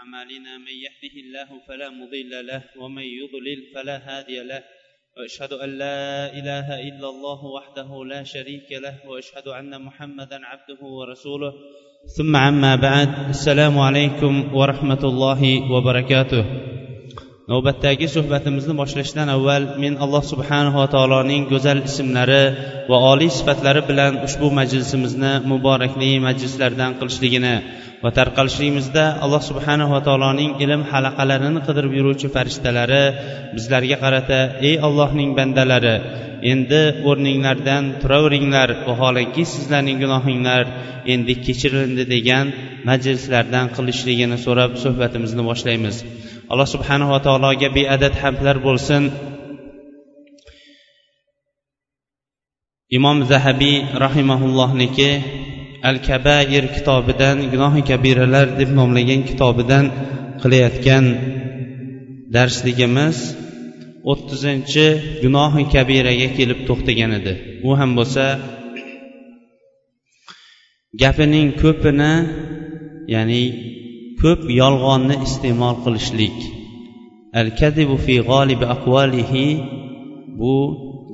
أعمالنا من يهده الله فلا مضل له ومن يضلل فلا هادي له. وأشهد أن لا إله إلا الله وحده لا شريك له وأشهد أن محمدا عبده ورسوله. ثم عما بعد السلام عليكم ورحمة الله وبركاته. Navbatdagi suhbatimizni boshlashdan avval men alloh subhanava taoloning go'zal ismlari va oliy sifatlari bilan ushbu majlisimizni muborakli majlislardan qilishligini va tarqalishligimizda alloh subhanava taoloning ilm halaqalarini qidirib yuruvchi farishtalari bizlarga qarata ey allohning bandalari endi o'rninglardan turaveringlar vaholanki sizlarning gunohinglar endi kechirildi degan majlislardan qilishligini so'rab suhbatimizni boshlaymiz. Alloh subhanava taologa beadad hamdlar bo'lsin. Imom zahabiy rahimaullohniki al kabair kitobidan gunohi kabiralar deb nomlagan kitobidan qilayotgan darsligimiz o'ttizinchi gunohi kabiraga kelib to'xtagan edi. U ham bo'lsa gapining ko'pini ya'ni ko'p yolg'onni iste'mol qilishlik. Al kadibu fi g'olibi aqvalihi bu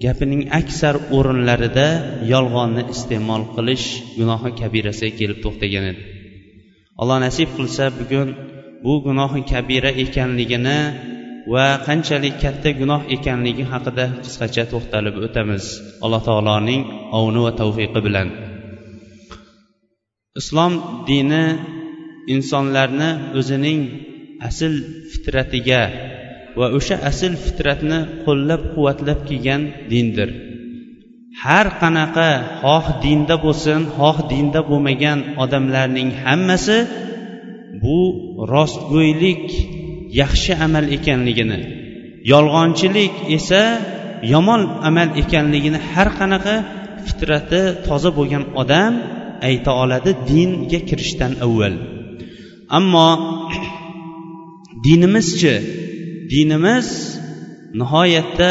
gapining aksar o'rinlarida yolg'onni iste'mol qilish gunohi kabirasiga kelib to'xtagan edi. Alloh nasib qilsa bugun bu gunohi kabira ekanligini va qanchalik katta gunoh ekanligi haqida qisqacha to'xtalib o'tamiz. Alloh taoloning ovni va tavfiqi bilan. Islom dini insonlarni o'zining asl fitratiga va o'sha asl fitratni qo'llab quvvatlab kelgan dindir. Har qanaqa xoh dinda bo'lsin xoh dinda bo'lmagan odamlarning hammasi bu rostgo'ylik yaxshi amal ekanligini yolg'onchilik esa yomon amal ekanligini har qanaqa fitrati toza bo'lgan odam ayta oladi dinga kirishdan avval. Ammo dinimizchi dinimiz nihoyatda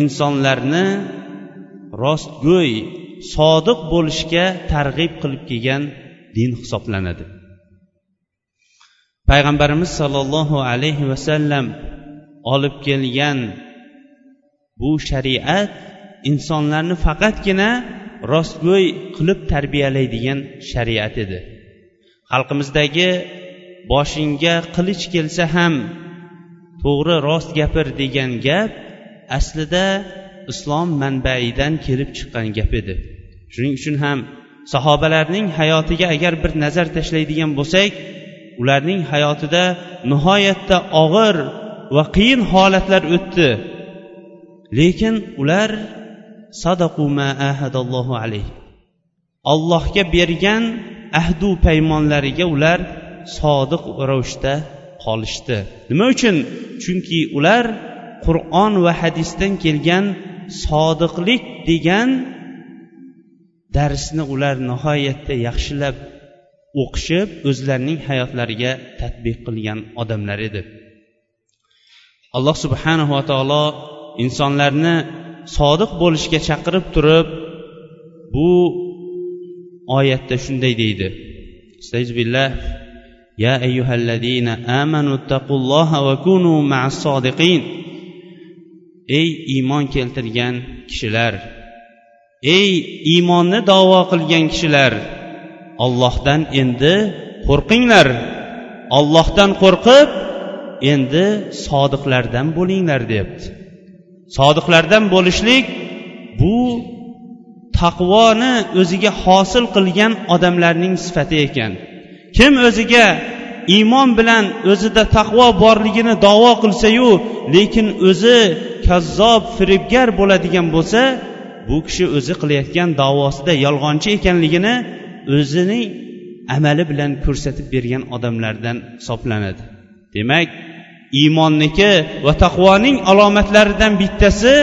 insonlarni rostgo'y sodiq bo'lishga targ'ib qilib kelgan din hisoblanadi. Payg'ambarimiz sollallohu alayhi vasallam olib kelgan bu shariat insonlarni faqatgina rostgo'y qilib tarbiyalaydigan shariat edi. Xalqimizdagi boshingga qilich kelsa ham to'g'ri rost gapir degan gap aslida islom manbaidan kelib chiqqan gap edi. Shuning uchun ham sahobalarning hayotiga agar bir nazar tashlaydigan bo'lsak ularning hayotida nihoyatda og'ir va qiyin holatlar o'tdi. Lekin ular sadaqu ma ahadallohu alayh allohga bergan ahdu paymonlariga ular sodiq ravishda qolishdi. Nima uchun? Chunki ular qur'on va hadisdan kelgan sodiqlik degan darsni ular nihoyatda yaxshilab o'qishib o'zlarining hayotlariga tadbiq qilgan odamlar edi. Alloh subhanahu va taolo insonlarni sodiq bo'lishga chaqirib turib bu oyatda shunday deydi billah يا أيها الذين آمنوا اتقوا الله وكونوا مع الصادقين ey iymon keltirgan kishilar ey iymonni davo qilgan kishilar ollohdan endi qo'rqinglar ollohdan qo'rqib endi sodiqlardan bo'linglar deyapti sodiqlardan bo'lishlik bu taqvoni o'ziga hosil qilgan odamlarning sifati ekan. Kim o'ziga iymon bilan o'zida taqvo borligini davo qilsayu lekin o'zi kazzob firibgar bo'ladigan bo'lsa bu kishi o'zi qilayotgan davosida yolg'onchi ekanligini o'zining amali bilan ko'rsatib bergan odamlardan hisoblanadi. Demak iymonniki va taqvoning alomatlaridan bittasi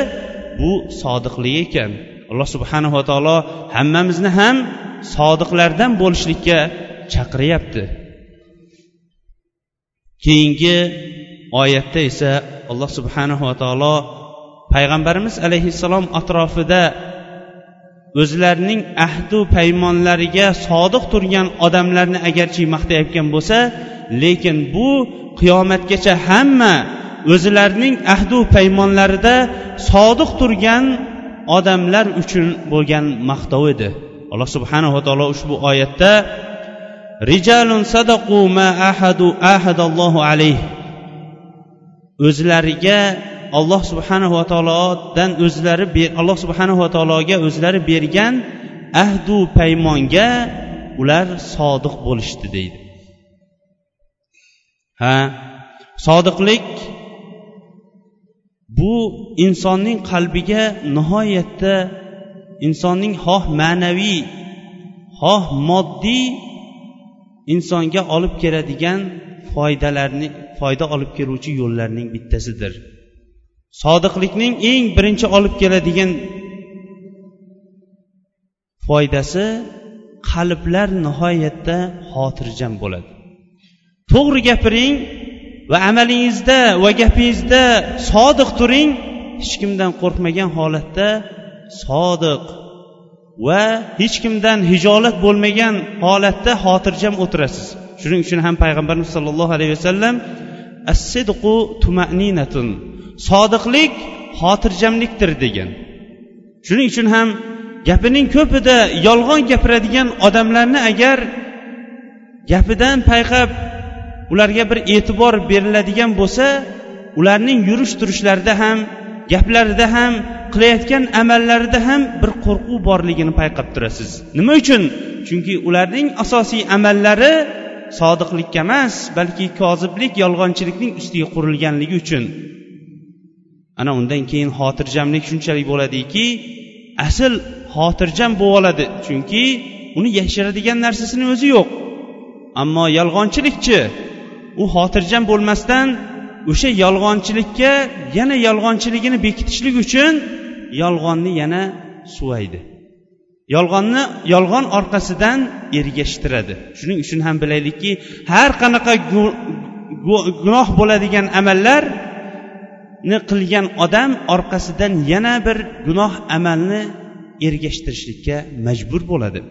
bu sodiqlik ekan. Alloh subhanava taolo hammamizni ham sodiqlardan bo'lishlikka chaqiryapti. Keyingi oyatda esa alloh subhanahu va taolo payg'ambarimiz alayhissalom atrofida o'zlarining ahdu paymonlariga sodiq turgan odamlarni agarchi maqtayotgan bo'lsa lekin bu qiyomatgacha hamma o'zilarining ahdu paymonlarida sodiq turgan odamlar uchun bo'lgan maqtov edi. Alloh subhanava taolo ushbu oyatda rijalun sadaqu ma ahadu ahadallohu alayh. O'zlariga alloh subhanava taolodan o'zlari alloh subhanava taologa o'zlari bergan ahdu paymonga ular sodiq bo'lishdi deydi. Ha sodiqlik bu insonning qalbiga nihoyatda insonning xoh ma'naviy xoh moddiy insonga olib keladigan foydalarni foyda olib keluvchi yo'llarning bittasidir. Sodiqlikning eng birinchi olib keladigan foydasi qalblar nihoyatda xotirjam bo'ladi. To'g'ri gapiring va amalingizda va gapingizda sodiq turing. Hech kimdan qo'rqmagan holatda sodiq va hech kimdan hijolat bo'lmagan holatda xotirjam o'tirasiz. Shuning uchun ham payg'ambarimiz sollallohu alayhi vasallam assidqu tumaninatun. Sodiqlik xotirjamlikdir degan. Shuning uchun ham gapining ko'pida yolg'on gapiradigan odamlarni agar gapidan payqab ularga bir e'tibor beriladigan bo'lsa ularning yurish turishlarida ham gaplarida ham qilayotgan amallarida ham bir qo'rquv borligini payqab turasiz. Nima uchun? Chunki ularning asosiy amallari sodiqlikka emas balki koziblik yolg'onchilikning ustiga qurilganligi uchun. Ana undan keyin xotirjamlik shunchalik bo'ladiki asl xotirjam bo'lib oladi chunki uni yashiradigan narsasini o'zi yo'q. Ammo yolg'onchilikchi u xotirjam bo'lmasdan o'sha yolg'onchilikka yana yolg'onchiligini bekitishlik uchun yolg'onni yana suvaydi. Yolg'onni yolg'on orqasidan ergashtiradi. Shuning uchun ham bilaylikki har qanaqa gunoh bo'ladigan amallarni qilgan odam orqasidan yana bir gunoh amalni ergashtirishlikka majbur bo'ladi.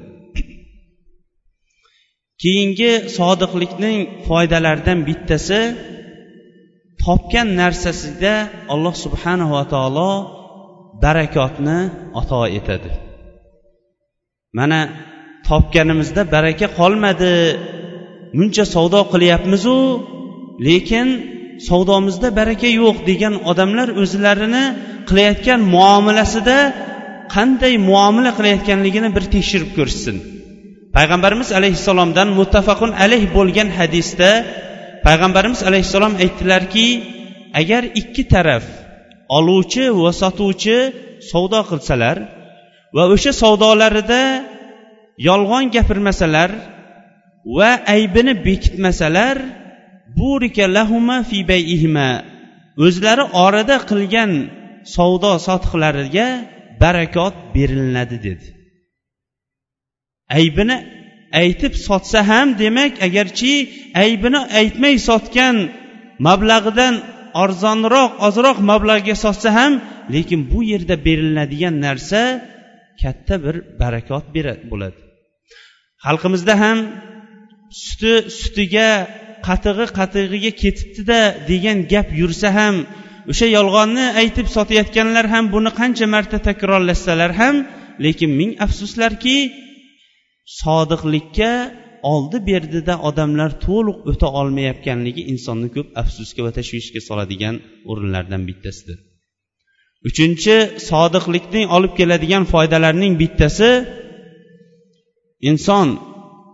Keyingi sodiqlikning foydalaridan bittasi topgan narsasida alloh subhanava taolo barakotni ato etadi. Mana topganimizda baraka qolmadi. Muncha savdo qilyapmizu lekin savdomizda baraka yo'q degan odamlar o'zlarini qilayotgan muomalasida qanday muomala qilayotganligini bir tekshirib ko'rishsin. Payg'ambarimiz alayhissalomdan muttafaqun alayh bo'lgan hadisda payg'ambarimiz alayhissalom aytdilarki agar ikki taraf oluvchi va sotuvchi savdo qilsalar va o'sha savdolarida yolg'on gapirmasalar va aybini bekitmasalar burika lahuma fi bayihima o'zlari orada qilgan savdo sotiqlariga barakot berilinadi dedi. Aybini aytib sotsa ham demak agarchi aybini aytmay sotgan mablag'idan arzonroq ozroq mablag'ga sotsa ham lekin bu yerda beriladigan narsa katta bir barakot bo'ladi. Xalqimizda ham suti sutiga qatig'i qatig'iga ketibdida degan gap yursa ham o'sha yolg'onni aytib sotayotganlar ham buni qancha marta takrorlashsalar ham lekin ming afsuslarki sodiqlikka oldi berdida odamlar to'liq o'ta olmayotganligi insonni ko'p afsusga va tashvishga soladigan o'rinlardan bittasidir. Uchinchi sodiqlikning olib keladigan foydalarining bittasi inson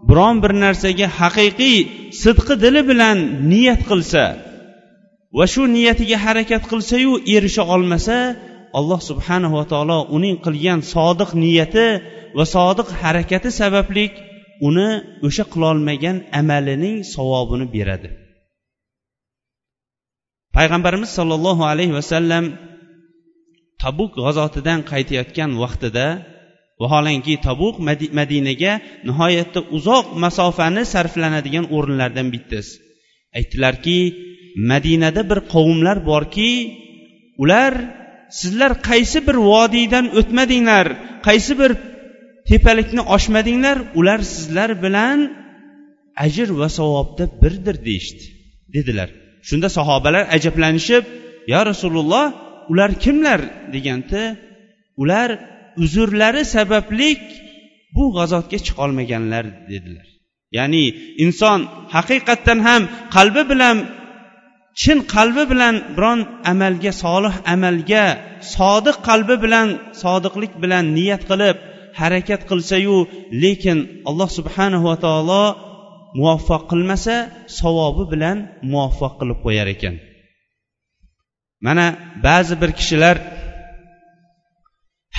biron bir narsaga haqiqiy sidqi dili bilan niyat qilsa va shu niyatiga harakat qilsayu erisha olmasa alloh subhanava taolo uning qilgan sodiq niyati va sodiq harakati sababli uni o'sha qilolmagan amalining savobini beradi. Payg'ambarimiz sollallohu alayhi vasallam tabuk g'azotidan qaytayotgan vaqtida vaholanki tabuq madinaga nihoyatda uzoq masofani sarflanadigan o'rinlardan bittasi. Aytdilarki madinada bir qavmlar borki ular sizlar qaysi bir vodiydan o'tmadinglar? Qaysi bir tepalikni oshmadinglar ular sizlar bilan ajr va savobda birdir deyishdi dedilar. Shunda sahobalar ajablanishib yo rasululloh ular kimlar? deganda ular uzrlari sabablik bu g'azotga chiqolmaganlar dedilar. Ya'ni inson haqiqatdan ham qalbi bilan chin qalbi bilan biron amalga solih amalga sodiq qalbi bilan sodiqlik bilan niyat qilib harakat qilsayu lekin alloh subhanahu va taolo muvaffaq qilmasa savobi bilan muvaffaq qilib qo'yar ekan. Mana ba'zi bir kishilar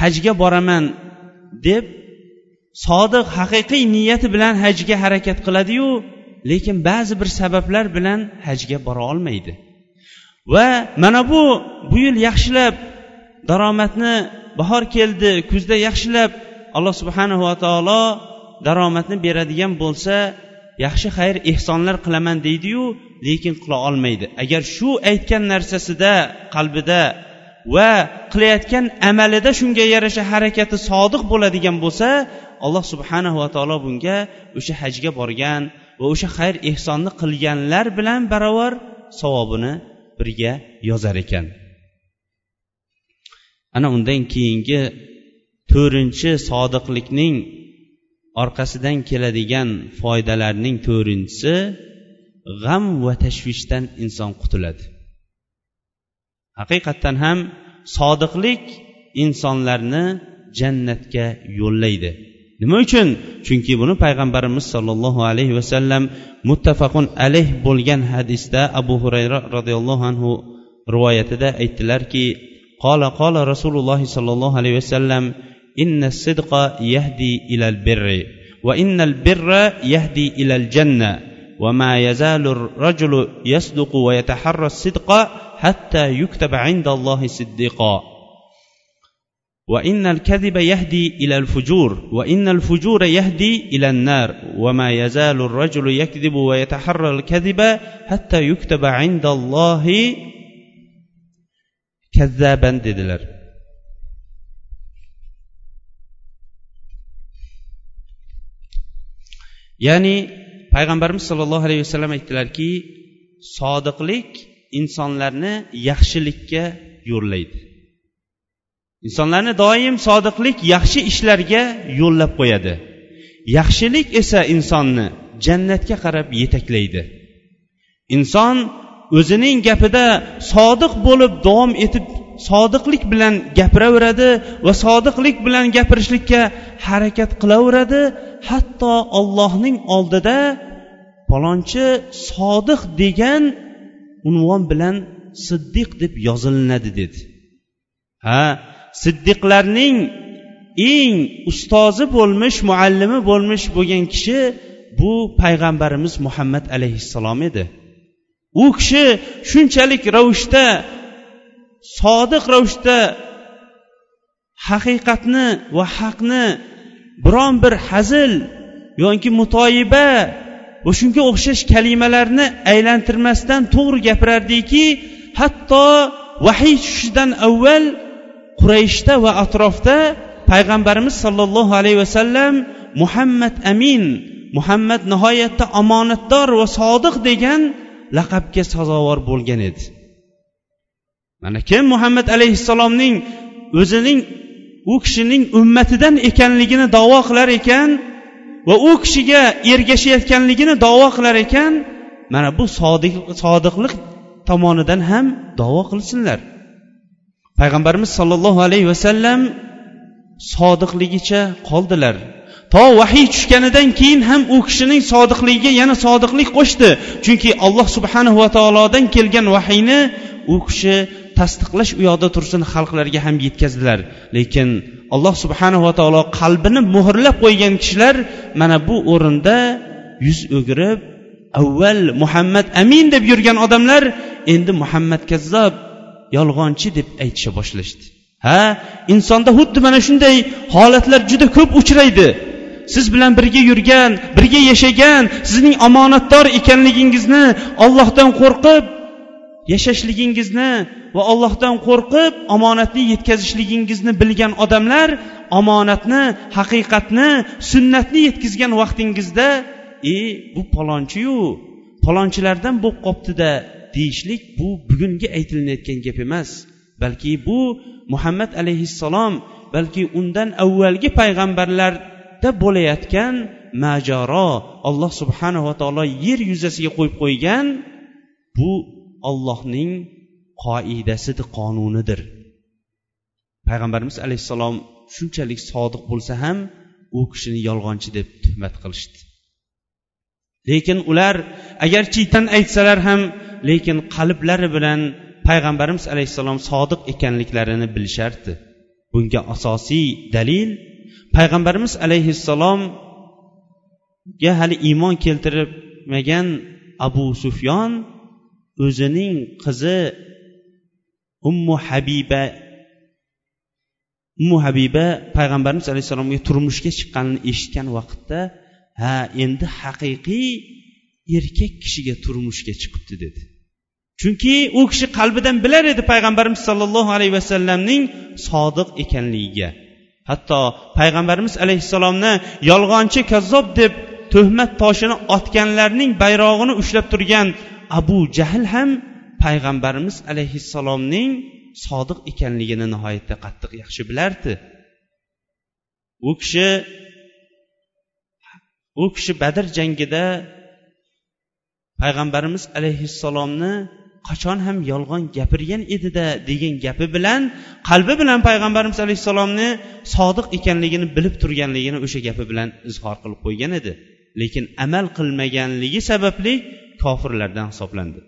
hajga boraman deb sodiq haqiqiy niyati bilan hajga harakat qiladiyu lekin ba'zi bir sabablar bilan hajga bora olmaydi. Va mana bu bu yil yaxshilab daromadni bahor keldi kuzda yaxshilab alloh subhanahu va taolo daromadni beradigan bo'lsa yaxshi xayr ehsonlar qilaman deydiyu lekin qila olmaydi. Agar shu aytgan narsasida qalbida va qilayotgan amalida shunga yarasha harakati sodiq bo'ladigan bo'lsa alloh subhanahu va taolo bunga o'sha hajga borgan va o'sha xayr ehsonni qilganlar bilan barobar savobini birga yozar ekan. Ana undan keyingi to'rtinchi sodiqlikning orqasidan keladigan foydalarning to'rtinchisi g'am va tashvishdan inson qutuladi. Haqiqatdan ham sodiqlik insonlarni jannatga yo'llaydi. Nima uchun? Chunki buni payg'ambarimiz sollallohu alayhi vasallam muttafaqun alayh bo'lgan hadisda abu hurayra roziyallohu anhu rivoyatida aytdilarki qola qola rasululloh sollallohu alayhi vasallam sidqa yahdi ilal birri va innal birra yahdi ilal janna وما يزال الرجل يصدق ويتحرى الصدق حتى يكتب عند الله صديقا. وإن الكذب يهدي إلى الفجور وإن الفجور يهدي إلى النار وما يزال الرجل يكذب ويتحرى الكذب حتى يكتب عند الله كذابا dedilar ya'ni payg'ambarimiz sollallohu alayhi vasallam aytdilarki sodiqlik insonlarni yaxshilikka yo'llaydi. Insonlarni doim sodiqlik yaxshi ishlarga yo'llab qo'yadi. Yaxshilik esa insonni jannatga qarab yetaklaydi. Inson o'zining gapida sodiq bo'lib davom etib sodiqlik bilan gapiraveradi va sodiqlik bilan gapirishlikka harakat qilaveradi. Hatto ollohning oldida palonchi sodiq degan unvon bilan siddiq deb yozilinadi dedi. Ha siddiqlarning eng ustozi bo'lmish muallimi bo'lmish bo'lgan kishi bu payg'ambarimiz muhammad alayhissalom edi. U kishi shunchalik ravishda sodiq ravishda haqiqatni va haqni biron bir hazil yoki mutoyiba va shunga o'xshash kalimalarni aylantirmasdan to'g'ri gapirardiki hatto vahiy tushishidan avval qurayshda va atrofda payg'ambarimiz sollallohu alayhi vasallam muhammad amin muhammad nihoyatda omonatdor va sodiq degan laqabga sazovor bo'lgan edi. Mana kim muhammad alayhissalomning o'zining u kishining ummatidan ekanligini davo qilar ekan va u kishiga ergashayotganligini davo qilar ekan mana bu sodiq sodiqlik tomonidan ham davo qilsinlar. Payg'ambarimiz sollallohu alayhi vasallam sodiqligicha qoldilar. To vahiy tushganidan keyin ham u kishining sodiqligiga yana sodiqlik qo'shdi. Chunki alloh subhanahu va taolodan kelgan vahiyni u kishi tasdiqlash u yoqda tursin xalqlarga ham yetkazdilar. Lekin alloh subhanahu va taolo qalbini muhrlab qo'ygan kishilar mana bu o'rinda yuz o'girib avval muhammad amin deb yurgan odamlar endi muhammad kazzob yolg'onchi deb aytisha boshlashdi. Ha insonda xuddi mana shunday holatlar juda ko'p uchraydi. Siz bilan birga yurgan birga yashagan sizning omonatdor ekanligingizni ollohdan qo'rqib yashashligingizni va ollohdan qo'rqib omonatni yetkazishligingizni bilgan odamlar omonatni haqiqatni sunnatni yetkazgan vaqtingizda e bu palonchiyu palonchilardan bo'lib qolibdida deyishlik bu bugungi aytilayotgan gap emas. Balki bu muhammad alayhissalom balki undan avvalgi payg'ambarlarda bo'layotgan majaro alloh subhanava taolo yer yuzasiga qo'yib qo'ygan bu ollohning qoidasidir qonunidir. Payg'ambarimiz alayhissalom shunchalik sodiq bo'lsa ham u kishini yolg'onchi deb tuhmat qilishdi. Lekin ular agar chiytan aytsalar ham lekin qalblari bilan payg'ambarimiz alayhissalom sodiq ekanliklarini bilishardi. Bunga asosiy dalil payg'ambarimiz alayhissalomga hali iymon keltirmagan abu sufyon o'zining qizi ummu habiba. Ummu habiba payg'ambarimiz alayhissalomga turmushga chiqqanini eshitgan vaqtda ha endi haqiqiy erkak kishiga turmushga chiqibdi dedi. Chunki u kishi qalbidan bilar edi payg'ambarimiz sollallohu alayhi vasallamning sodiq ekanligiga. Hatto payg'ambarimiz alayhissalomni yolg'onchi kazzob deb tuhmat toshini otganlarning bayrog'ini ushlab turgan abu jahl ham payg'ambarimiz alayhissalomning sodiq ekanligini nihoyatda qattiq yaxshi bilardi. U kishi u kishi badr jangida payg'ambarimiz alayhissalomni qachon ham yolg'on gapirgan edida degan gapi bilan qalbi bilan payg'ambarimiz alayhissalomni sodiq ekanligini bilib turganligini o'sha gapi bilan izhor qilib qo'ygan edi. Lekin amal qilmaganligi sababli kofirlardan hisoblandi.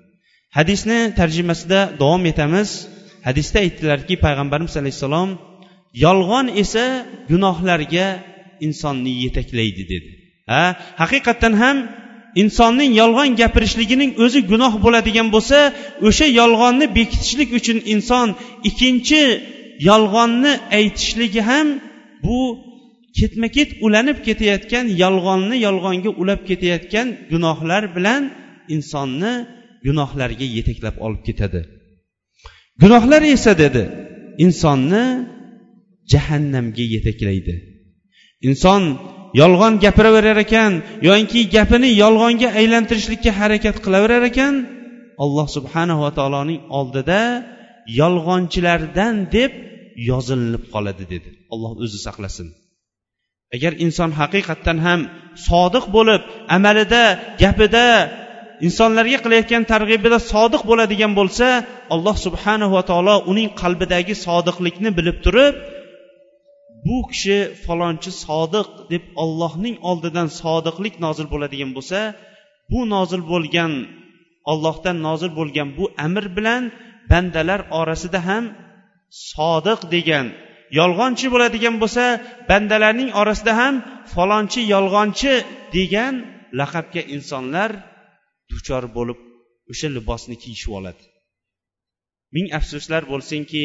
Hadisni tarjimasida davom etamiz. Hadisda aytdilarki payg'ambarimiz alayhissalom yolg'on esa gunohlarga insonni yetaklaydi dedi. Ha haqiqatdan ham insonning yolg'on gapirishligining o'zi gunoh bo'ladigan bo'lsa o'sha yolg'onni bekitishlik uchun inson ikkinchi yolg'onni aytishligi ham bu ketma ket ulanib ketayotgan yolg'onni yolg'onga ulab ketayotgan gunohlar bilan insonni gunohlarga yetaklab olib ketadi. Gunohlar esa dedi insonni jahannamga yetaklaydi. Inson yolg'on gapiraverar ekan yoinki gapini yolg'onga aylantirishlikka harakat qilaverar ekan alloh subhanava taoloning oldida yolg'onchilardan deb yozilinib qoladi dedi. Alloh o'zi saqlasin. Agar inson haqiqatdan ham sodiq bo'lib amalida gapida insonlarga qilayotgan targ'ibida sodiq bo'ladigan bo'lsa alloh subhanava taolo uning qalbidagi sodiqlikni bilib turib bu kishi falonchi sodiq deb ollohning oldidan sodiqlik nozil bo'ladigan bo'lsa bu nozil bo'lgan ollohdan nozil bo'lgan bu amr bilan bandalar orasida ham sodiq degan yolg'onchi bo'ladigan bo'lsa bandalarning orasida ham falonchi yolg'onchi degan laqabga insonlar duchor bo'lib o'sha libosni kiyishib oladi. Ming afsuslar bo'lsinki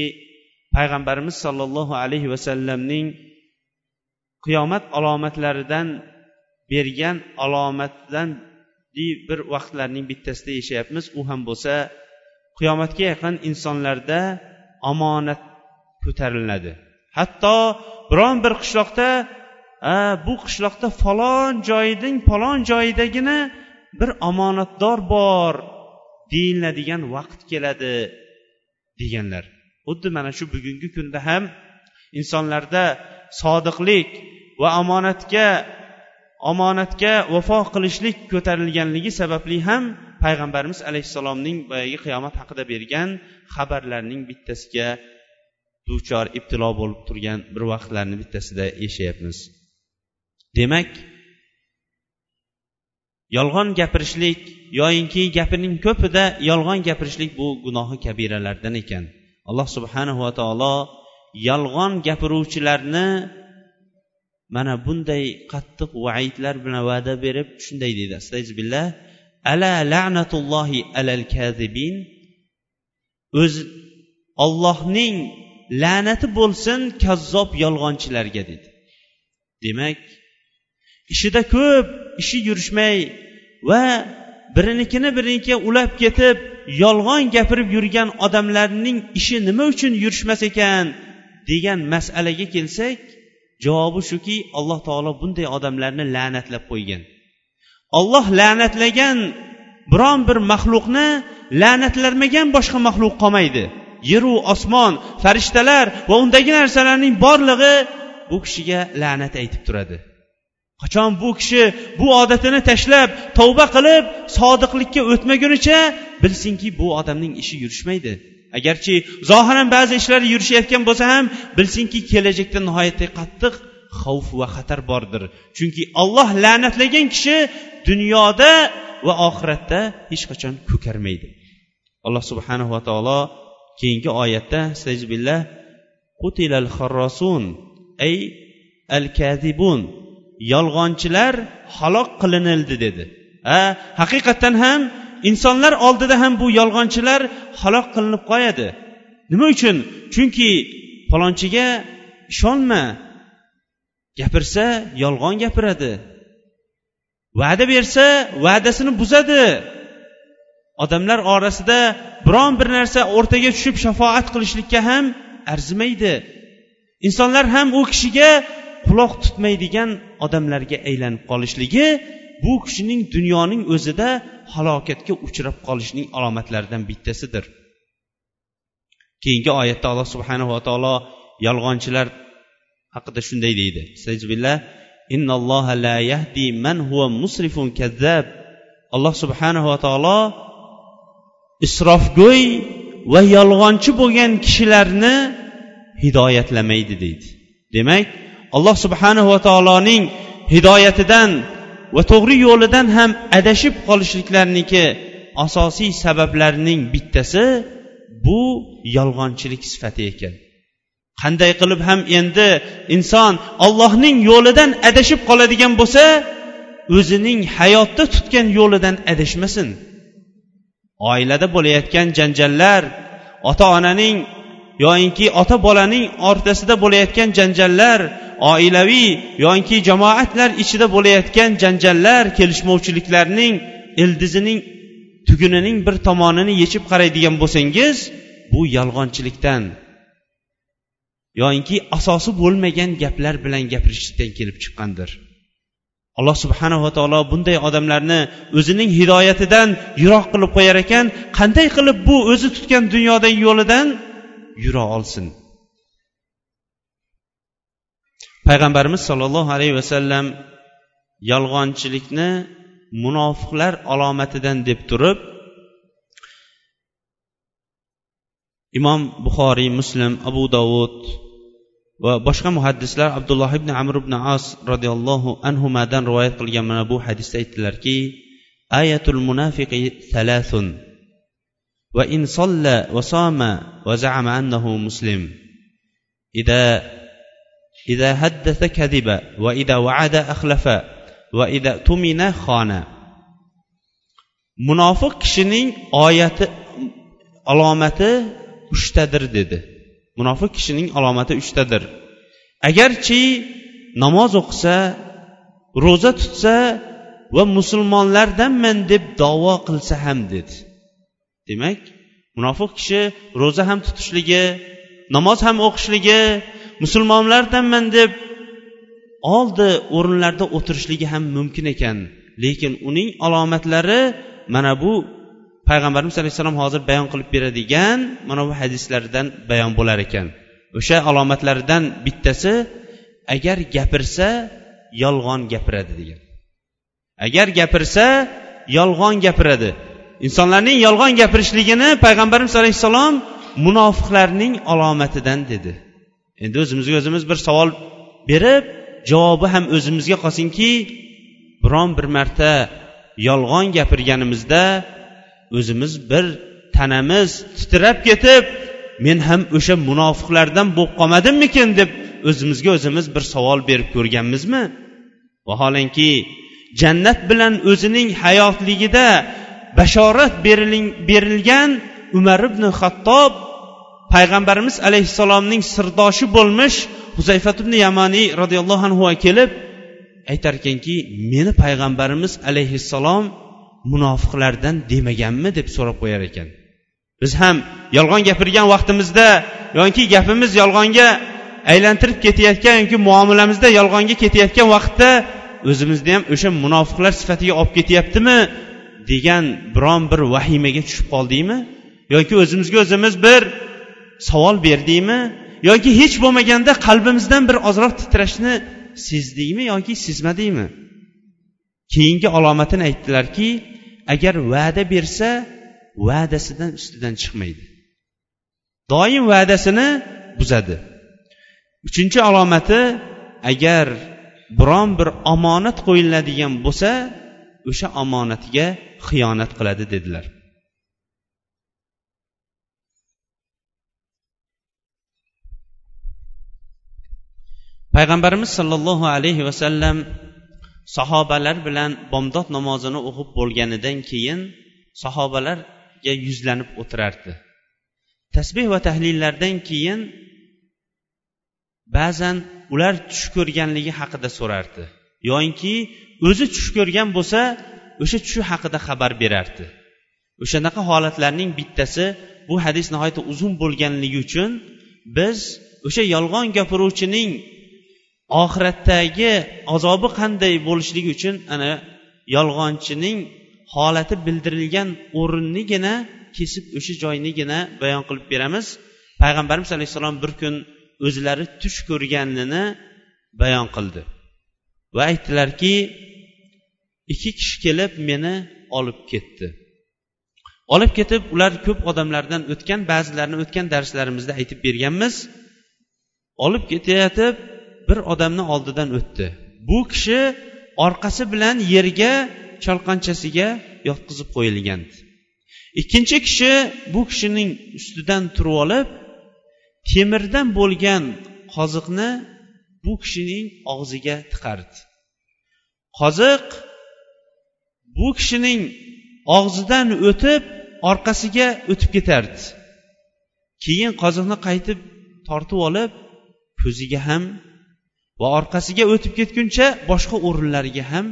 payg'ambarimiz sollallohu alayhi vasallamning qiyomat alomatlaridan bergan alomatdan bir vaqtlarning bittasida yashayapmiz. U ham bo'lsa qiyomatga yaqin insonlarda omonat ko'tariladi. Hatto biron bir qishloqda bu qishloqda falon joyning falon joyidagina bir omonatdor bor deyiladigan vaqt keladi deganlar. Xuddi mana shu bugungi kunda ham insonlarda sodiqlik va omonatga omonatga vafo qilishlik ko'tarilganligi sababli ham payg'ambarimiz alayhissalomning boyagi qiyomat haqida bergan xabarlarning bittasiga duchor ibtilo bo'lib turgan bir vaqtlarni bittasida yashayapmiz. Demak yolg'on gapirishlik yoyinki gapining ko'pida yolg'on gapirishlik bu gunohi kabiralardan ekan. Alloh subhanahu va taolo yolg'on gapiruvchilarni mana bunday qattiq vaidlar bilan va'da berib shunday deydi. Astag'izbillah ala la'natullohi alal kazibin o'z ollohning la'nati bo'lsin kazzob yolg'onchilarga dedi. Demak ishida ko'p ishi yurishmay va birinikini birinikiga ulab ketib yolg'on gapirib yurgan odamlarning ishi nima uchun yurishmas ekan degan masalaga kelsak javobi shuki alloh taolo bunday odamlarni la'natlab qo'ygan. Olloh la'natlagan biron bir maxluqni la'natlamagan boshqa maxluq qolmaydi. Yeru osmon farishtalar va undagi narsalarning borlig'i bu kishiga la'nat aytib turadi. Qachon bu kishi bu odatini tashlab tavba qilib sodiqlikka o'tmagunicha bilsinki bu odamning ishi yurishmaydi. Agarchi zohiran ba'zi ishlari yurishayotgan bo'lsa ham bilsinki kelajakda nihoyatda qattiq xavf va xatar bordir. Chunki olloh la'natlagan kishi dunyoda va oxiratda hech qachon ko'karmaydi. Alloh subhanahu va taolo keyingi oyatda billah qutilal xarrosun ay al kadibun yolg'onchilar halok qilinildi dedi. Ha haqiqatdan ham insonlar oldida ham bu yolg'onchilar halok qilinib qo'yadi. Nima uchun? Chunki palonchiga ishonma gapirsa yolg'on gapiradi. Va'da bersa va'dasini buzadi. Odamlar orasida biron bir narsa o'rtaga tushib shafoat qilishlikka ham arzimaydi. Insonlar ham u kishiga quloq tutmaydigan odamlarga aylanib qolishligi bu kishining dunyoning o'zida halokatga uchrab qolishining alomatlaridan bittasidir. Keyingi oyatda alloh subhanava taolo yolg'onchilar haqida shunday deydi. La yahdi man huwa musrifun kazzab. Alloh subhanava taolo isrofgo'y va yolg'onchi bo'lgan kishilarni hidoyatlamaydi deydi. Demak alloh subhanahu va taoloning hidoyatidan va to'g'ri yo'lidan ham adashib qolishliklarniki asosiy sabablarining bittasi bu yolg'onchilik sifati ekan. Qanday qilib ham endi inson ollohning yo'lidan adashib qoladigan bo'lsa o'zining hayotda tutgan yo'lidan adashmasin. Oilada bo'layotgan janjallar ota onaning yoyinki ota bolaning o'rtasida bo'layotgan janjallar oilaviy yoki jamoatlar ichida bo'layotgan janjallar kelishmovchiliklarning ildizining tugunining bir tomonini yechib qaraydigan bo'lsangiz bu yolg'onchilikdan yoyinki asosi bo'lmagan gaplar bilan gapirishlikdan kelib chiqqandir. Alloh subhanava taolo bunday odamlarni o'zining hidoyatidan yiroq qilib qo'yar ekan qanday qilib bu o'zi tutgan dunyodagi yo'lidan yura olsin. Payg'ambarimiz sollallohu alayhi vasallam yolg'onchilikni munofiqlar alomatidan deb turib imom buxoriy muslim abu dovud va boshqa muhaddislar abdulloh ibn amr ibn as roziyallohu anhumadan rivoyat qilgan mana bu hadisda aytdilarki ayatul munafiqi thalathun. Va in solla va soma va za'ama annahu muslim. Ida ida haddasa kadiba va ida va'ada axlafa va ida tumina xona munofiq kishining oyati alomati uchtadir dedi. Munofiq kishining alomati uchtadir. Agarchi namoz o'qisa ro'za tutsa va musulmonlardanman deb davo qilsa ham dedi. Demak munofiq kishi ro'za ham tutishligi namoz ham o'qishligi musulmonlardanman deb oldi o'rinlarda o'tirishligi ham mumkin ekan. Lekin uning alomatlari mana bu payg'ambarimiz alayhissalom hozir bayon qilib beradigan mana bu hadislardan bayon bo'lar ekan. O'sha alomatlaridan bittasi agar gapirsa yolg'on gapiradi degan. Agar gapirsa yolg'on gapiradi. Insonlarning yolg'on gapirishligini payg'ambarimiz alayhissalom munofiqlarning alomatidan dedi. Endi o'zimizga o'zimiz bir savol berib javobi ham o'zimizga qolsinki biron bir marta yolg'on gapirganimizda o'zimiz bir tanamiz titrab ketib men ham o'sha munofiqlardan bo'lib qolmadimmikin? deb o'zimizga o'zimiz bir savol berib ko'rganmizmi? Vaholanki jannat bilan o'zining hayotligida bashorat berilgan umar ibn xattob payg'ambarimiz alayhissalomning sirdoshi bo'lmish huzayfat ibn yamaniy roziyallohu anhu kelib aytar ekanki meni payg'ambarimiz alayhissalom munofiqlardan demaganmi deb so'rab qo'yar ekan. Biz ham yolg'on gapirgan vaqtimizda yoki gapimiz yolg'onga aylantirib ketayotgan yoki muomalamizda yolg'onga ketayotgan vaqtda o'zimizni ham o'sha munofiqlar sifatiga olib ketyaptimi degan biron bir vahimaga tushib qoldikmi? Yoki o'zimizga o'zimiz bir savol berdikmi? Yoki hech bo'lmaganda qalbimizdan bir ozroq titrashni sezdikmi yoki sezmadikmi? Keyingi alomatini aytdilarki agar va'da bersa va'dasidan ustidan chiqmaydi. Doim va'dasini buzadi. Uchinchi alomati agar biron bir omonat qo'yiladigan bo'lsa o'sha omonatiga xiyonat qiladi dedilar. Payg'ambarimiz sollallohu alayhi vasallam sahobalar bilan bomdod namozini o'qib bo'lganidan keyin sahobalarga yuzlanib o'tirardi. Tasbeh va tahlillardan keyin ba'zan ular tush ko'rganligi haqida so'rardi. Yoyinki o'zi tush ko'rgan bo'lsa o'sha tushi haqida xabar berardi. O'shanaqa holatlarning bittasi bu hadis nihoyatda uzun bo'lganligi uchun biz o'sha yolg'on gapiruvchining oxiratdagi azobi qanday bo'lishligi uchun ana yolg'onchining holati bildirilgan o'rinnigina kesib o'sha joynigina bayon qilib beramiz. Payg'ambarimiz alayhissalom bir kun o'zlari tush ko'rganini bayon qildi va aytdilarki ikki kishi kelib meni olib ketdi. Olib ketib ular ko'p odamlardan o'tgan ba'zilarini o'tgan darslarimizda aytib berganmiz. Olib ketayotib bir odamni oldidan o'tdi. Bu kishi orqasi bilan yerga chalqanchasiga yotqizib qo'yilgan ikkinchi kishi bu kishining ustidan turib olib temirdan bo'lgan qoziqni bu kishining og'ziga tiqardi. Qoziq bu kishining og'zidan o'tib orqasiga o'tib ketardi. Keyin qoziqni qaytib tortib olib ko'ziga ham va orqasiga o'tib ketguncha boshqa o'rinlariga ham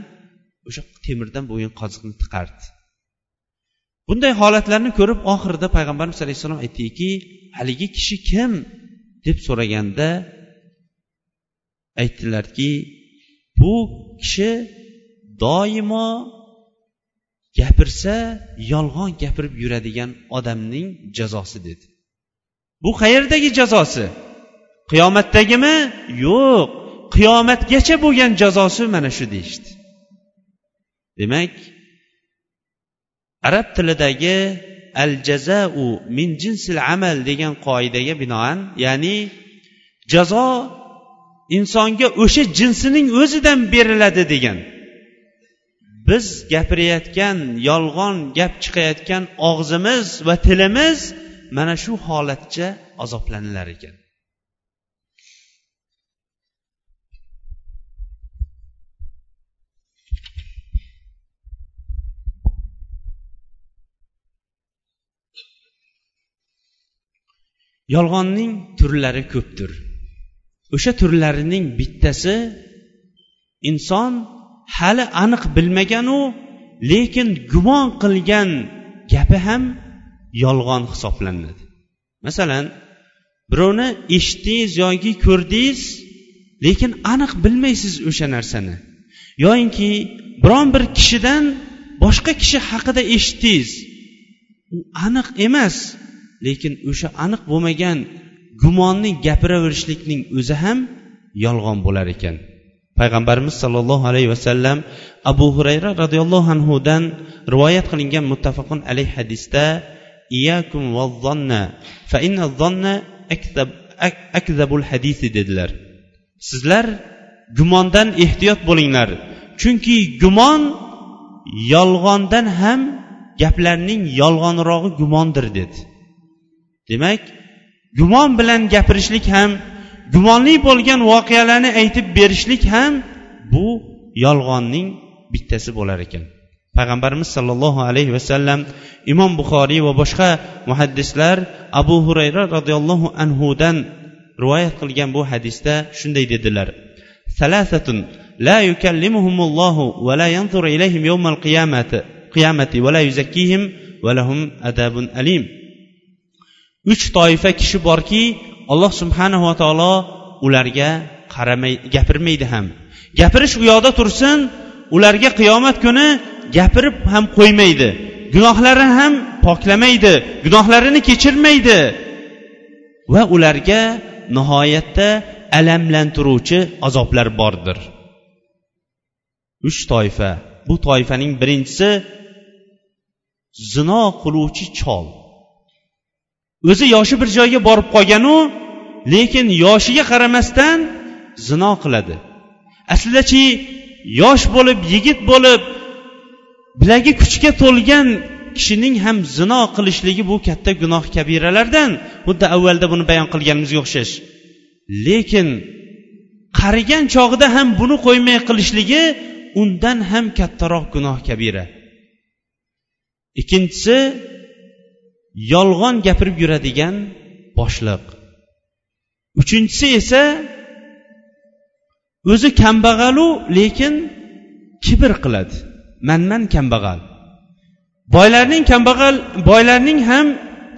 o'sha temirdan bo'lgan qoziqni tiqardi. Bunday holatlarni ko'rib oxirida payg'ambarimiz alayhissalom aytdiki haligi kishi kim? deb so'raganda aytdilarki bu kishi doimo gapirsa yolg'on gapirib yuradigan odamning jazosi dedi. Bu qayerdagi jazosi? Qiyomatdagimi? Yo'q. Qiyomatgacha bo'lgan jazosi mana shu deyishdi. Demak arab tilidagi al jazau min jinsil amal degan qoidaga binoan ya'ni jazo insonga o'sha jinsining o'zidan beriladi degan. Biz gapirayotgan yolg'on gap chiqayotgan og'zimiz va tilimiz mana shu holatcha azoblanilar ekan. Yolg'onning turlari ko'pdir. O'sha turlarining bittasi inson hali aniq bilmaganu lekin gumon qilgan gapi ham yolg'on hisoblanadi. Masalan birovni eshitdingiz yoki ko'rdingiz lekin aniq bilmaysiz o'sha narsani. Yoyinki biron bir kishidan boshqa kishi haqida eshitdingiz u aniq emas. Lekin o'sha aniq bo'lmagan gumonni gapiraverishlikning o'zi ham yolg'on bo'lar ekan. Payg'ambarimiz sollallohu alayhi vasallam abu hurayra roziyallohu anhudan rivoyat qilingan muttafaqun alayh hadisda iyakum fa inna akzabul hadisi dedilar. Sizlar gumondan ehtiyot bo'linglar chunki gumon yolg'ondan ham gaplarning yolg'onrog'i gumondir dedi. Demak gumon bilan gapirishlik ham gumonli bo'lgan voqealarni aytib berishlik ham bu yolg'onning bittasi bo'lar ekan. Payg'ambarimiz sollallohu alayhi vasallam imom buxoriy va boshqa muhaddislar abu hurayra roziyallohu anhudan rivoyat qilgan bu hadisda shunday dedilar. Salasatun la yukallimuhumullohu va la yanzur ilayhim yawmal qiyamati qiyamati va la yuzakkihim va lahum adabun alim. Uch toifa kishi borki alloh subhanava taolo ularga qaramay gapirmaydi ham. Gapirish u yoqda tursin ularga qiyomat kuni gapirib ham qo'ymaydi. Gunohlarini ham poklamaydi gunohlarini kechirmaydi. Va ularga nihoyatda alamlantiruvchi azoblar bordir. Uch toifa. Bu toifaning birinchisi zino qiluvchi chol. O'zi yoshi bir joyga borib qolganu lekin yoshiga qaramasdan zino qiladi. Aslidachi yosh bo'lib yigit bo'lib bilagi kuchga to'lgan kishining ham zino qilishligi bu katta gunoh kabiralardan xuddi avvalda buni bayon qilganimizga o'xshash. Lekin qarigan chog'ida ham buni qo'ymay qilishligi undan ham kattaroq gunoh kabira. Ikkinchisi yolg'on gapirib yuradigan boshliq. Uchinchisi esa o'zi kambag'alu lekin kibr qiladi. Manman kambag'al. Boylarning kambag'al boylarning ham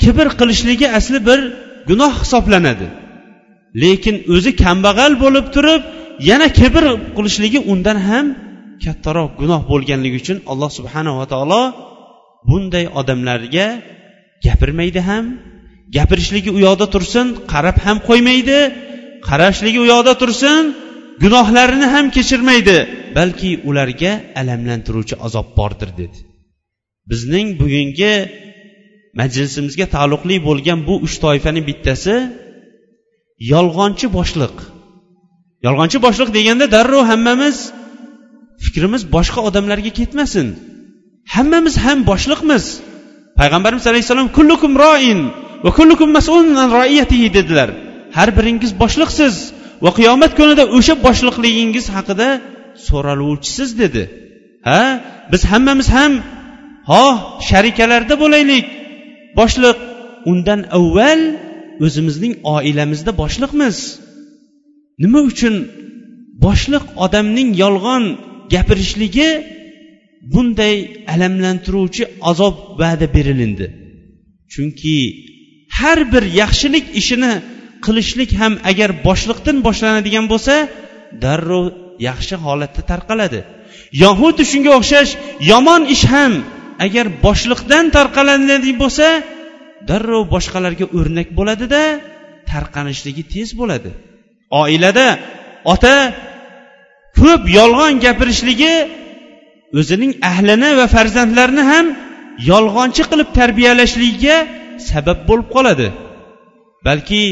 kibr qilishligi asli bir gunoh hisoblanadi. Lekin o'zi kambag'al bo'lib turib yana kibr qilishligi undan ham kattaroq gunoh bo'lganligi uchun alloh subhanava taolo bunday odamlarga gapirmaydi ham gapirishligi u yoqda tursin qarab ham qo'ymaydi qarashligi u yoqda tursin gunohlarini ham kechirmaydi balki ularga alamlantiruvchi azob bordir dedi. Bizning bugungi majlisimizga taalluqli bo'lgan bu uch toifaning bittasi yolg'onchi boshliq. Yolg'onchi boshliq deganda darrov hammamiz fikrimiz boshqa odamlarga ketmasin. Hammamiz ham boshliqmiz. Payg'ambarimiz alayhissalom kullukum roin va kullukum mas'ulun an roiyatihi dedilar. Har biringiz boshliqsiz va qiyomat kunida o'sha boshliqligingiz haqida so'raluvchisiz dedi. Ha biz hammamiz ham ho sharikalarda bo'laylik. Boshliq undan avval o'zimizning oilamizda boshliqmiz. Nima uchun boshliq odamning yolg'on gapirishligi bunday alamlantiruvchi azob va'da berilindi. Chunki har bir yaxshilik ishini qilishlik ham agar boshliqdan boshlanadigan bo'lsa darrov yaxshi holatda tarqaladi. Yo shunga o'xshash yomon ish ham agar boshliqdan tarqaladigan bo'lsa darrov boshqalarga o'rnak bo'ladida tarqanishligi tez bo'ladi. Oilada ota ko'p yolg'on gapirishligi o'zining ahlini va farzandlarini ham yolg'onchi qilib tarbiyalashligiga sabab bo'lib qoladi. Balki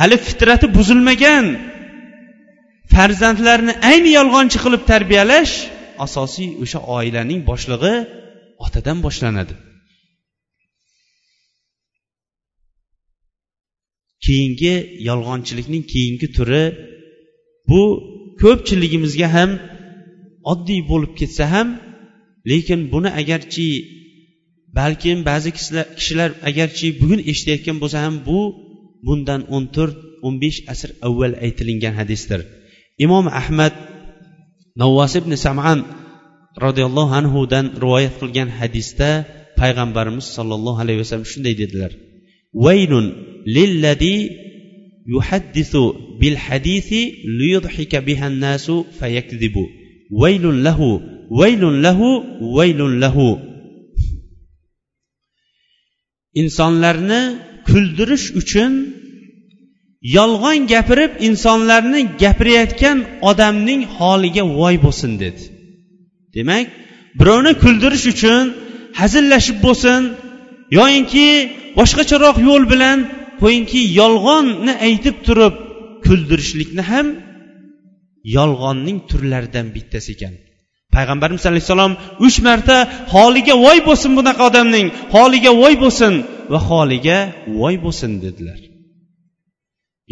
hali fitrati buzilmagan farzandlarni ayni yolg'onchi qilib tarbiyalash asosiy o'sha oilaning boshlig'i otadan boshlanadi. Keyingi yolg'onchilikning keyingi turi bu ko'pchiligimizga ham oddiy bo'lib ketsa ham lekin buni agarchi balkim ba'zi kishilar agarchi bugun eshitayotgan bo'lsa ham bu bundan o'n to'rt o'n besh asr avval aytilingan hadisdir. Imom ahmad navvos ibn saman roziyallohu anhudan rivoyat qilgan hadisda payg'ambarimiz sollallohu alayhi vasallam shunday dedilar. Vaynun lilladi yuhaddisu bil hadisi liyudhika bihan nasu fayakdibu vaylun lahu vaylun lahu vaylun lahu. Insonlarni kuldirish uchun yolg'on gapirib insonlarni gapirayotgan odamning holiga voy bo'lsin dedi. Demak birovni kuldirish uchun hazillashib bo'lsin yoyinki boshqacharoq yo'l bilan qo'yingki yolg'onni aytib turib kuldirishlikni ham yolg'onning turlaridan bittasi ekan. Payg'ambarimiz alayhissalom uch marta holiga voy bo'lsin bunaqa odamning holiga voy bo'lsin va holiga voy bo'lsin dedilar.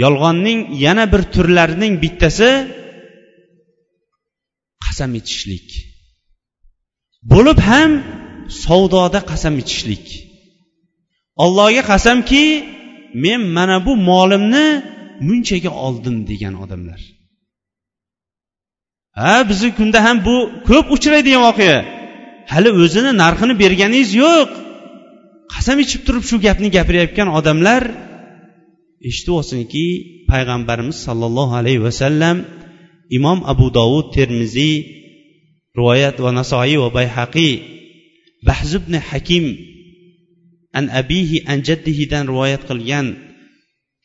Yolg'onning yana bir turlarining bittasi qasam ichishlik bo'lib ham savdoda qasam ichishlik allohga qasamki men mana bu molimni munchaga oldim degan odamlar. Ha bizni kunda ham bu ko'p uchraydigan voqea. Hali o'zini narxini berganingiz yo'q. Qasam ichib turib shu gapni gapirayotgan odamlar eshitib olsinki payg'ambarimiz sollallohu alayhi vasallam imom abu dovud termiziy rivoyat va nasoiy va bayhaqiy bahzibn hakim an abihi an jaddihidan rivoyat qilgan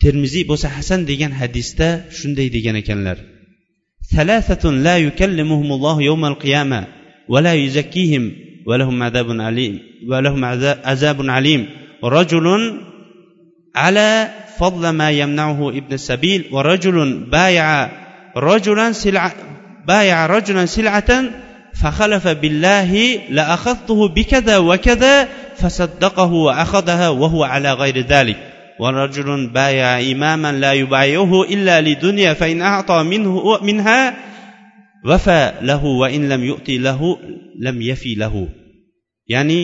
termiziy bo'lsa hasan degan hadisda shunday degan ekanlar. ثلاثة لا يكلمهم الله يوم القيامة ولا يزكيهم ولهم عذاب عليم ولهم عذاب عليم. رجل على فضل ما يمنعه ابن السبيل ورجل بايع رجلا سلعة بايع رجلا سلعة فخلف بالله لأخذته بكذا وكذا فصدقه وأخذها وهو على غير ذلك. ورجل بايع إماما لا يبايعه إلا لدنيا فإن أعطى منه منها وفى له وإن لم يؤتي له لم يفي له ya'ni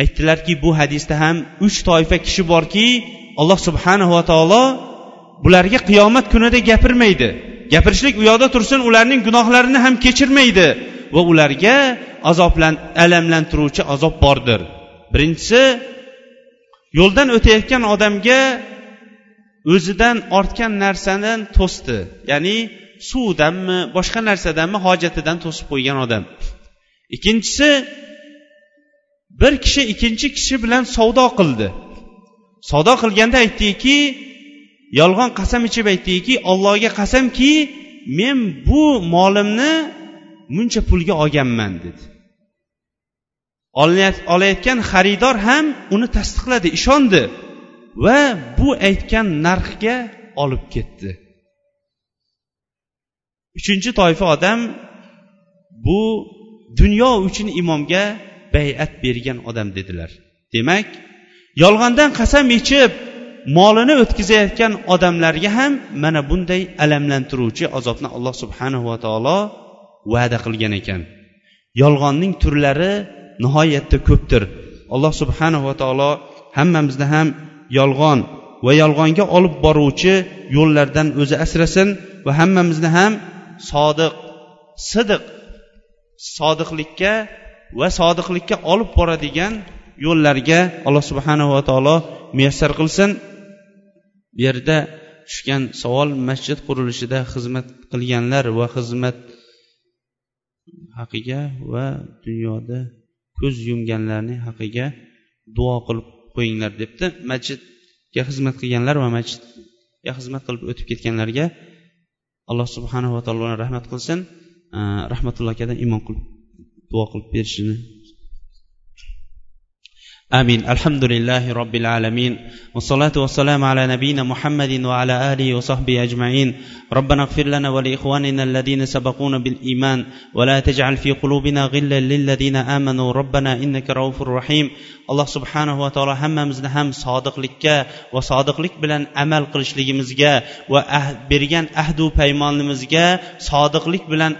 aytdilarki bu hadisda ham uch toifa kishi borki alloh subhanava taolo bularga qiyomat kunida gapirmaydi gapirishlik u yoqda tursin ularning gunohlarini ham kechirmaydi va ularga azoblan alamlantiruvchi azob bordir birinchisi yo'ldan o'tayotgan odamga o'zidan ortgan narsadan to'sdi. Ya'ni suvdanmi boshqa narsadanmi hojatidan to'sib qo'ygan odam. Ikkinchisi bir kishi ikkinchi kishi bilan savdo qildi. Savdo qilganda aytdiki yolg'on qasam ichib aytdiki allohga qasamki men bu molimni muncha pulga olganman dedi. Olayotgan xaridor ham uni tasdiqladi ishondi va bu aytgan narxga olib ketdi. Uchinchi toifa odam bu dunyo uchun imomga bay'at bergan odam dedilar. Demak yolg'ondan qasam ichib molini o'tkazayotgan odamlarga ham mana bunday alamlantiruvchi azobni alloh subhanahu va taolo va'da qilgan ekan. Yolg'onning turlari nihoyatda ko'pdir. Alloh subhanahu va taolo hammamizni ham yolg'on va yolg'onga olib boruvchi yo'llardan o'zi asrasin va hammamizni ham sodiq sidiq sodiqlikka va sodiqlikka olib boradigan yo'llarga alloh subhanahu va taolo muyassar qilsin. Bu yerda tushgan savol masjid qurilishida xizmat qilganlar va xizmat haqiga va dunyoda ko'z yumganlarning haqiga duo qilib qo'yinglar debdi. Masjidga xizmat qilganlar va masjidga xizmat qilib o'tib ketganlarga alloh subhanava taolo rahmat qilsin. Rahmatulloh akadan iymon qilib duo qilib berishini آمين الحمد لله رب العالمين والصلاة والسلام على نبينا محمد وعلى آله وصحبه أجمعين ربنا اغفر لنا ولإخواننا الذين سبقونا بالإيمان ولا تجعل في قلوبنا غلا للذين آمنوا ربنا إنك رؤوف رحيم alloh subhanahu va taolo hammamizni ham sodiqlikka va sodiqlik bilan amal qilishligimizga va ahd, bergan ahdu paymonimizga sodiqlik bilan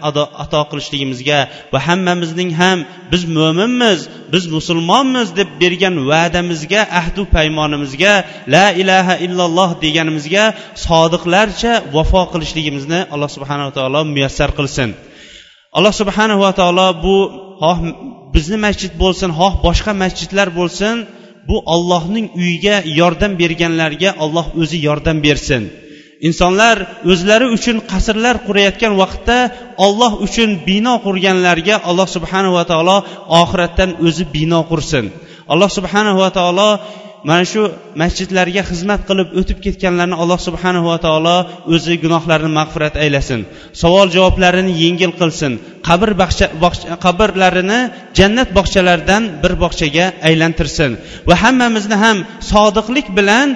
ato qilishligimizga va hammamizning ham biz mo'minmiz biz musulmonmiz deb bergan va'damizga ahdu paymonimizga la ilaha illalloh deganimizga sodiqlarcha vafo qilishligimizni alloh subhanava taolo muyassar qilsin. Alloh subhanahu va taolo bu xoh bizni masjid bo'lsin xoh boshqa masjidlar bo'lsin bu ollohning uyiga yordam berganlarga olloh o'zi yordam bersin. Insonlar o'zlari uchun qasrlar qurayotgan vaqtda olloh uchun bino qurganlarga alloh subhanava taolo oxiratdan o'zi bino qursin. Alloh subhanava taolo mana shu masjidlarga xizmat qilib o'tib ketganlarni alloh subhanahu va taolo o'zi gunohlarini mag'firat aylasin. Savol javoblarini yengil qilsin. Qabr qabrlarini jannat bog'chalaridan bir bog'chaga aylantirsin. Va hammamizni ham sodiqlik bilan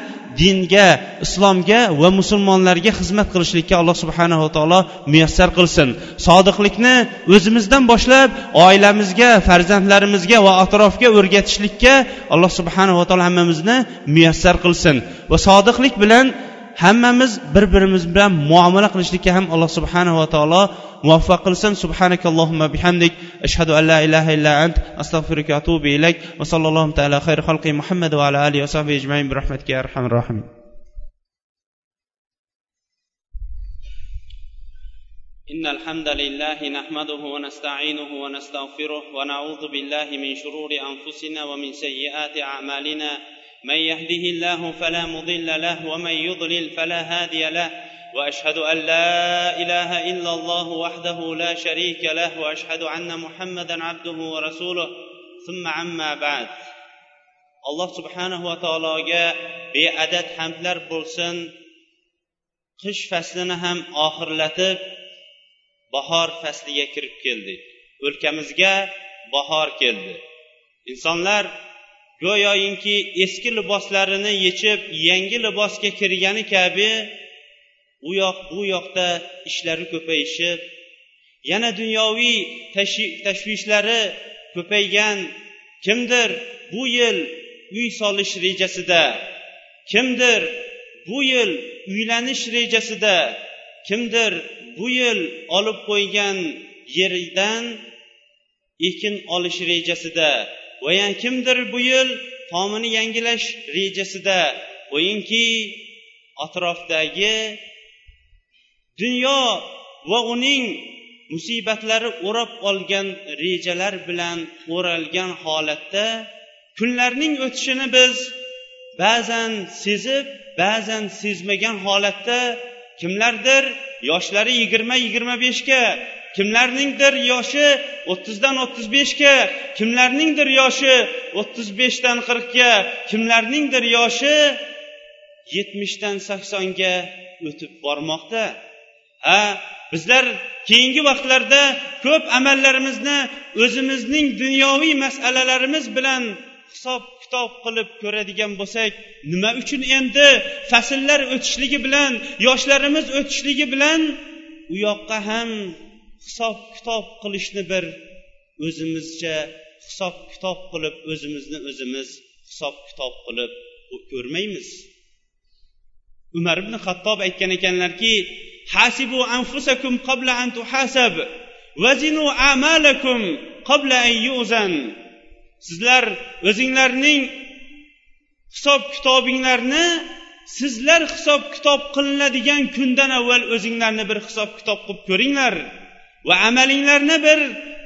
dinga islomga va musulmonlarga xizmat qilishlikka alloh subhanava taolo muyassar qilsin. Sodiqlikni o'zimizdan boshlab oilamizga farzandlarimizga va atrofga o'rgatishlikka alloh subhanava taolo hammamizni muyassar qilsin. Va sodiqlik bilan hammamiz bir birimiz bilan muomala qilishlikka ham alloh subhanava taolo موفق السن سبحانك اللهم بحمدك. أشهد أن لا إله إلا أنت. أستغفرك وأتوب إليك. وصلى اللهم تعالى خير خلق محمد وعلى آله وصحبه أجمعين. برحمتك يا أرحم الراحمين. إن الحمد لله نحمده ونستعينه ونستغفره ونعوذ بالله من شرور أنفسنا ومن سيئات أعمالنا. من يهده الله فلا مضل له ومن يضلل فلا هادي له. واشهد ان لا اله الا الله وحده لا شريك له واشهد ان محمدا عبده ورسوله ثم عما بعد alloh subhanahu va taologa beadad hamdlar bo'lsin qish faslini ham oxirlatib bahor fasliga kirib keldik o'lkamizga bahor keldi insonlar go'yoyinki eski liboslarini yechib yangi libosga kirgani kabi u yoq bu yoqda ishlari ko'payishib yana dunyoviy tashvishlari ko'paygan kimdir bu yil uy solish rejasida kimdir bu yil uylanish rejasida kimdir bu yil olib qo'ygan yeridan ekin olish rejasida va yana kimdir bu yil tomini yangilash rejasida. Qo'yingki atrofdagi dunyo va uning musibatlari o'rab olgan rejalar bilan o'ralgan holatda kunlarning o'tishini biz ba'zan sezib ba'zan sezmagan holatda kimlardir yoshlari yigirma yigirma beshga kimlarningdir yoshi o'ttizdan o'ttiz beshga kimlarningdir yoshi o'ttiz beshdan qirqga kimlarningdir yoshi yetmishdan saksonga o'tib bormoqda. Ha bizlar keyingi vaqtlarda ko'p amallarimizni o'zimizning dunyoviy masalalarimiz bilan hisob kitob qilib ko'radigan bo'lsak nima uchun endi fasllar o'tishligi bilan yoshlarimiz o'tishligi bilan u yoqqa ham hisob kitob qilishni bir o'zimizcha hisob kitob qilib o'zimizni o'zimiz hisob kitob qilib ko'rmaymiz. Umar ibn hattob aytgan ekanlarki hasibu anfusakum qabla an tuhasab vazinu amalakum qabla an yuzan sizlar o'zinglarning hisob kitobinglarni sizlar hisob kitob qilinadigan kundan avval o'zinglarni bir hisob kitob qilib ko'ringlar va amalinglarni bir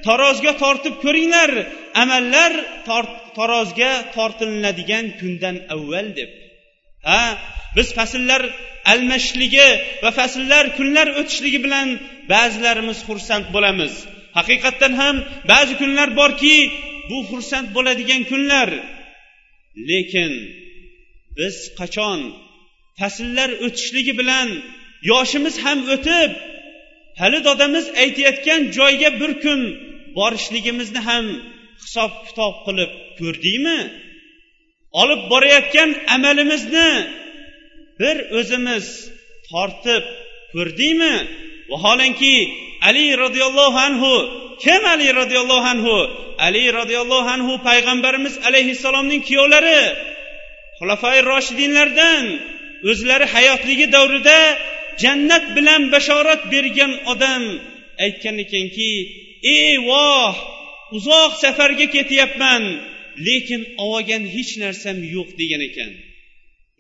tarozga tortib ko'ringlar. Amallar tarozga tortilinadigan kundan avval deb. Ha biz fasllar almashishligi va fasllar kunlar o'tishligi bilan ba'zilarimiz xursand bo'lamiz. Haqiqatdan ham ba'zi kunlar borki bu xursand bo'ladigan kunlar. Lekin biz qachon fasllar o'tishligi bilan yoshimiz ham o'tib hali dodamiz aytayotgan joyga bir kun borishligimizni ham hisob kitob qilib ko'rdikmi? Olib borayotgan amalimizni bir o'zimiz tortib ko'rdikmi? Vaholanki ali roziyallohu anhu kim ali roziyallohu anhu? Ali roziyallohu anhu payg'ambarimiz alayhissalomning kuyovlari xulafai roshidinlardan o'zlari hayotligi davrida jannat bilan bashorat bergan odam aytgan ekanki ey voh uzoq safarga ketyapman lekin olgan hech narsam yo'q degan ekan.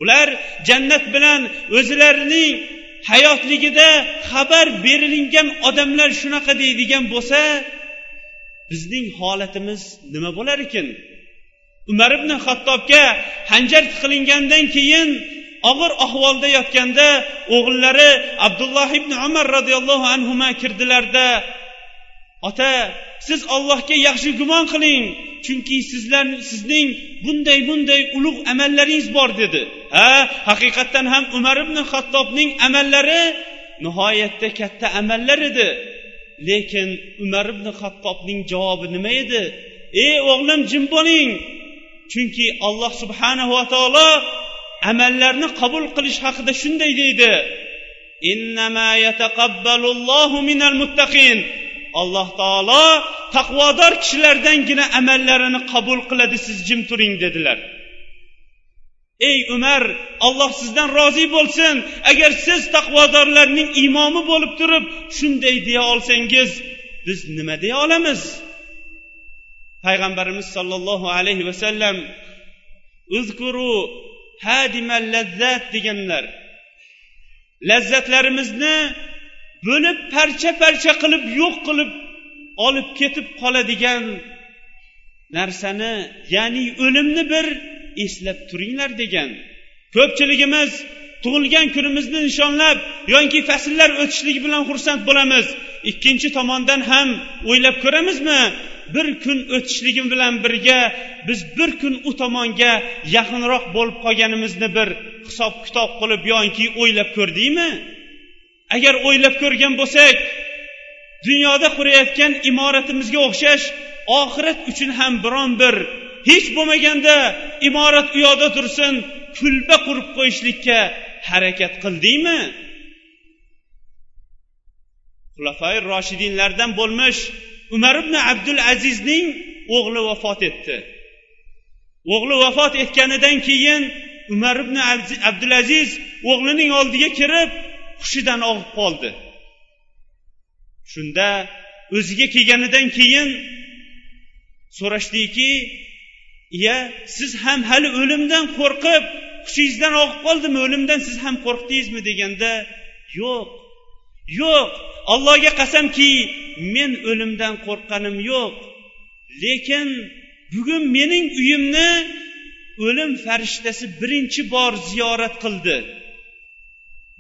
Ular jannat bilan o'zlarining hayotligida xabar berilingan odamlar shunaqa deydigan bo'lsa bizning holatimiz nima bo'lar ekan? Umar ibn hattobga hanjar tiqilingandan keyin og'ir ahvolda yotganda o'g'illari abdulloh ibn umar roziyallohu anhu kirdilarda ota siz ollohga yaxshi gumon qiling chunki sizlar sizning bunday bunday ulug' amallaringiz bor dedi. Ha haqiqatdan ham umar ibn hattobning amallari nihoyatda katta amallar edi. Lekin umar ibn hattobning javobi nima edi? Ey o'g'lim jim bo'ling. Chunki alloh subhanahu va taolo amallarni qabul qilish haqida shunday deydi. Alloh taolo taqvodor kishilardangina amallarini qabul qiladi siz jim turing dedilar. Ey umar olloh sizdan rozi bo'lsin. Agar siz taqvodorlarning imomi bo'lib turib shunday deya olsangiz biz nima deya olamiz? Payg'ambarimiz sollallohu alayhi vasallam uzkuru hadimal lazzat deganlar. Lazzatlarimizni bo'lib parcha parcha qilib yo'q qilib olib ketib qoladigan narsani ya'ni o'limni bir eslab turinglar degan. Ko'pchiligimiz tug'ilgan kunimizni nishonlab yoki fasllar o'tishligi bilan xursand bo'lamiz. Ikkinchi tomondan ham o'ylab ko'ramizmi bir kun o'tishligi bilan birga biz bir kun u tomonga yaqinroq bo'lib qolganimizni bir hisob kitob qilib yoki o'ylab ko'rdikmi? Agar o'ylab ko'rgan bo'lsak dunyoda qurayotgan imoratimizga o'xshash oxirat uchun ham biron bir hech bo'lmaganda imorat u yoqda tursin kulba qurib qo'yishlikka harakat qildingmi xulafai roshidinlardan bo'lmish umar ibn abdul azizning o'g'li vafot etdi. O'g'li vafot etganidan keyin umar ibn abdulaziz o'g'lining oldiga kirib hushidan og'ib qoldi. Shunda o'ziga kelganidan keyin so'rashdiki iya siz ham hali o'limdan qo'rqib hushingizdan og'ib qoldimi? O'limdan siz ham qo'rqdingizmi? deganda yo'q yo'q. Allohga qasamki men o'limdan qo'rqqanim yo'q. Lekin bugun mening uyimni o'lim farishtasi birinchi bor ziyorat qildi.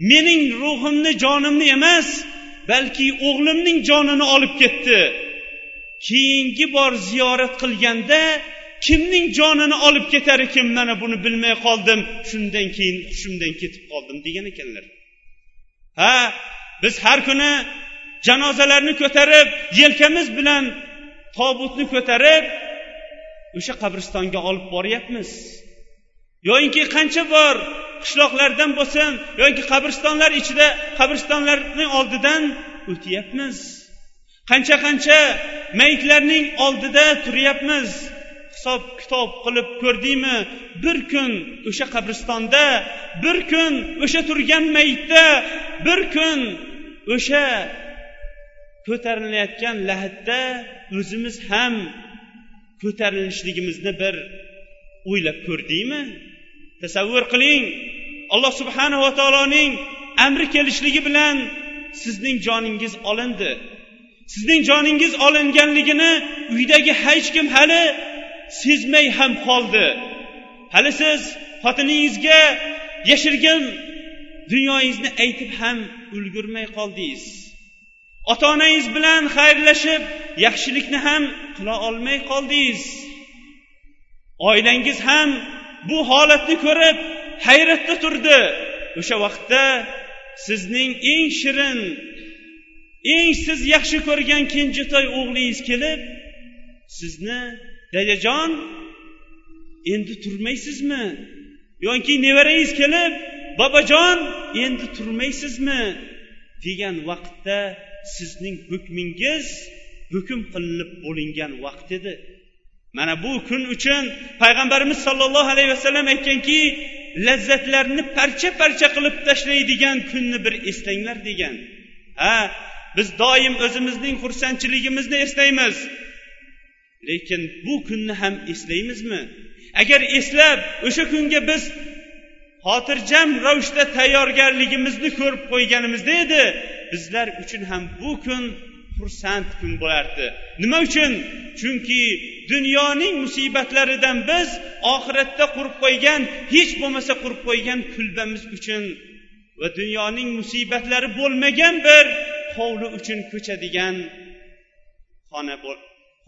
Mening ruhimni jonimni emas balki o'g'limning jonini olib ketdi. Keyingi bor ziyorat qilganda kimning jonini olib ketar ekan mana buni bilmay qoldim shundan keyin hushimdan ketib qoldim degan ekanlar. Ha biz har kuni janozalarni ko'tarib yelkamiz bilan tobutni ko'tarib o'sha qabristonga olib boryapmiz. Yoyinki qancha bor qishloqlardan bo'lsin yoki qabristonlar ichida qabristonlarni oldidan o'tyapmiz. Qancha qancha mayitlarning oldida turyapmiz. Hisob kitob qilib ko'rdingmi? Bir kun o'sha qabristonda bir kun o'sha turgan mayitda bir kun o'sha ko'tarilayotgan lahadda o'zimiz ham ko'tarilishligimizni bir o'ylab ko'rdingmi? Tasavvur qiling. Alloh subhanava taoloning amri kelishligi bilan sizning joningiz olindi. Sizning joningiz olinganligini uydagi hech kim hali sezmay ham qoldi. Hali siz xotiningizga yashirgan dunyoyingizni aytib ham ulgurmay qoldingiz. Ota onangiz bilan xayrlashib yaxshilikni ham qila olmay qoldingiz. Oilangiz ham bu holatni ko'rib hayratda turdi. O'sha vaqtda sizning eng shirin eng siz yaxshi ko'rgan kenjatoy o'g'lingiz kelib sizni dadajon endi turmaysizmi? Yoki nevarangiz kelib bobojon endi turmaysizmi? degan vaqtda sizning hukmingiz hukm qilinib bo'lingan vaqt edi. Mana bu kun uchun payg'ambarimiz sollallohu alayhi vasallam aytganki lazzatlarni parcha parcha qilib tashlaydigan kunni bir eslanglar degan. Ha biz doim o'zimizning xursandchiligimizni eslaymiz. Lekin bu kunni ham eslaymizmi? Agar eslab o'sha kunga biz xotirjam ravishda tayyorgarligimizni ko'rib qo'yganimizda edi bizlar uchun ham bu kun xursand kun bo'lardi. Nima uchun? Chunki dunyoning musibatlaridan biz oxiratda qurib qo'ygan hech bo'lmasa qurib qo'ygan kulbamiz uchun va dunyoning musibatlari bo'lmagan bir hovli uchun ko'chadigan xona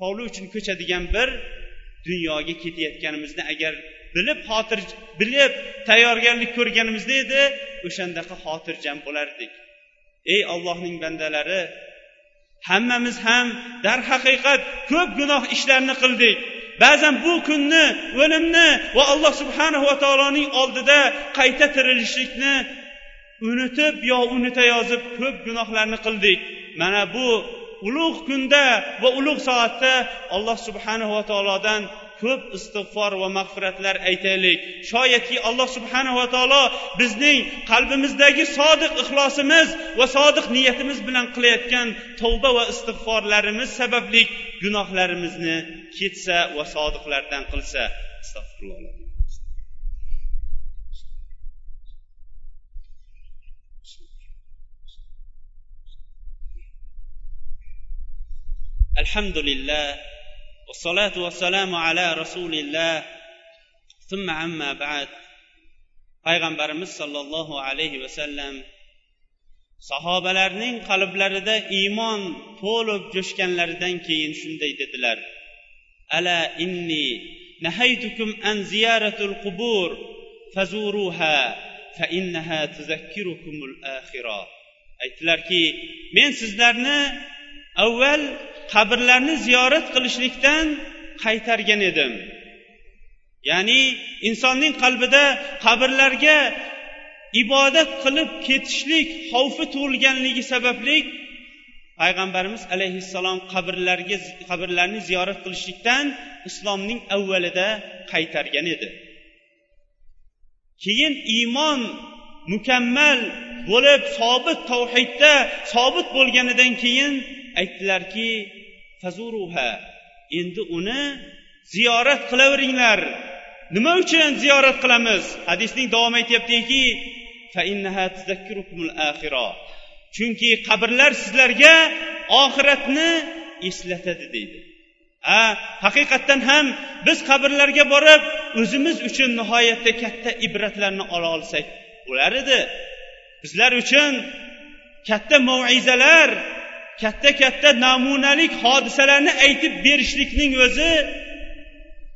hovli uchun ko'chadigan bir dunyoga ketayotganimizni agar bilib xotir bilib tayyorgarlik ko'rganimizda edi o'shandaqa xotirjam bo'lardik. Ey ollohning bandalari hammamiz ham darhaqiqat ko'p gunoh ishlarni qildik. Ba'zan bu kunni o'limni va alloh subhanahu va taoloning oldida qayta tirilishlikni unutib yo unutayozib ko'p gunohlarni qildik. Mana bu ulug' kunda va ulug' soatda alloh subhanahu va taolodan ko'p istig'for va mag'firatlar aytaylik shoyatki alloh subhanava taolo bizning qalbimizdagi sodiq ixlosimiz va sodiq niyatimiz bilan qilayotgan tavba va istig'forlarimiz sababli gunohlarimizni ketsa va sodiqlardan qilsa astag'firulloh الحمد لله والصلاة والسلام على رسول الله ثم عما بعد payg'ambarimiz sollallohu alayhi vasallam sahobalarning qalblarida iymon to'lib jo'shganlaridan keyin shunday dedilar ala inni nahaytukum an ziyaratul qubur fazuruha fa innaha tuzakkirukumul akhira aytdilarki men sizlarni avval qabrlarni ziyorat qilishlikdan qaytargan edim. Ya'ni insonning qalbida qabrlarga ibodat qilib ketishlik xavfi tug'ilganligi sababli payg'ambarimiz alayhissalom qabrlarga qabrlarni ziyorat qilishlikdan islomning avvalida qaytargan edi. Keyin iymon mukammal bo'lib sobit tavhidda sobit bo'lganidan keyin aytdilarki fazuruha endi uni ziyorat qilaveringlar nima uchun ziyorat qilamiz? Hadisning davomi aytyaptiki chunki qabrlar sizlarga oxiratni eslatadi deydi. A haqiqatdan ham biz qabrlarga borib o'zimiz uchun nihoyatda katta ibratlarni ola olsak bo'lar edi. Bizlar uchun katta maizalar katta katta namunalik hodisalarni aytib berishlikning o'zi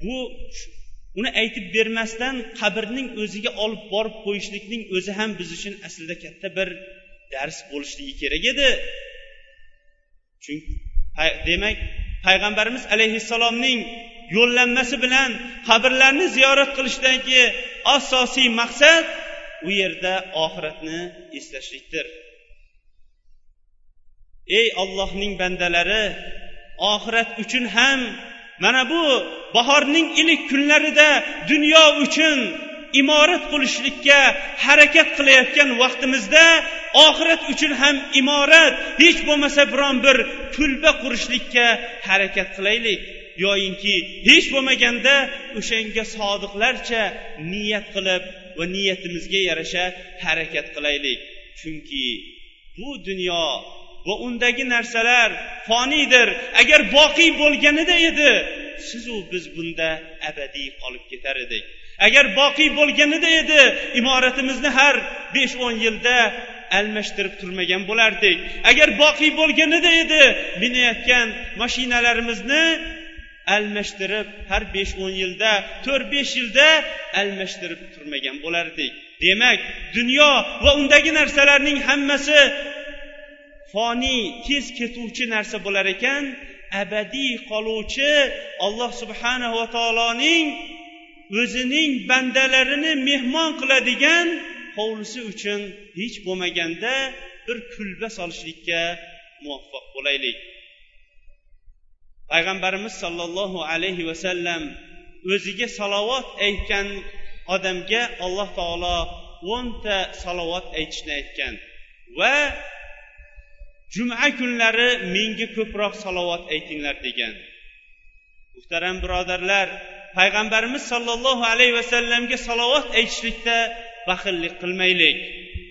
bu uni aytib bermasdan qabrning o'ziga olib borib qo'yishlikning o'zi ham biz uchun aslida katta bir dars bo'lishligi kerak edi. Chunki demak payg'ambarimiz alayhissalomning yo'llanmasi bilan qabrlarni ziyorat qilishdagi asosiy maqsad u yerda oxiratni eslashlikdir. Ey ollohning bandalari oxirat uchun ham mana bu bahorning ilk kunlarida dunyo uchun imorat qurishlikka harakat qilayotgan vaqtimizda oxirat uchun ham imorat hech bo'lmasa biron bir kulba qurishlikka harakat qilaylik. Yoyinki hech bo'lmaganda o'shanga sodiqlarcha niyat qilib va niyatimizga yarasha harakat qilaylik. Chunki bu dunyo va undagi narsalar foniydir agar boqiy bo'lganida edi sizu biz bunda abadiy qolib ketar edik. Agar boqiy bo'lganida edi imoratimizni har besh o'n yilda almashtirib turmagan bo'lardik. Agar boqiy bo'lganida edi minayotgan mashinalarimizni almashtirib har besh o'n yilda to'rt besh yilda almashtirib turmagan bo'lardik. Demak dunyo va undagi narsalarning hammasi foniy tez ketuvchi narsa bo'lar ekan abadiy qoluvchi alloh subhanahu va taoloning o'zining bandalarini mehmon qiladigan hovlisi uchun hech bo'lmaganda bir kulba solishlikka muvaffaq bo'laylik. Payg'ambarimiz sollallohu alayhi vasallam o'ziga salovat aytgan odamga alloh taolo o'nta salovat aytishni aytgan va juma kunlari menga ko'proq salovat aytinglar degan muhtaram birodarlar payg'ambarimiz sollallohu alayhi vasallamga salovat aytishlikda baxillik qilmaylik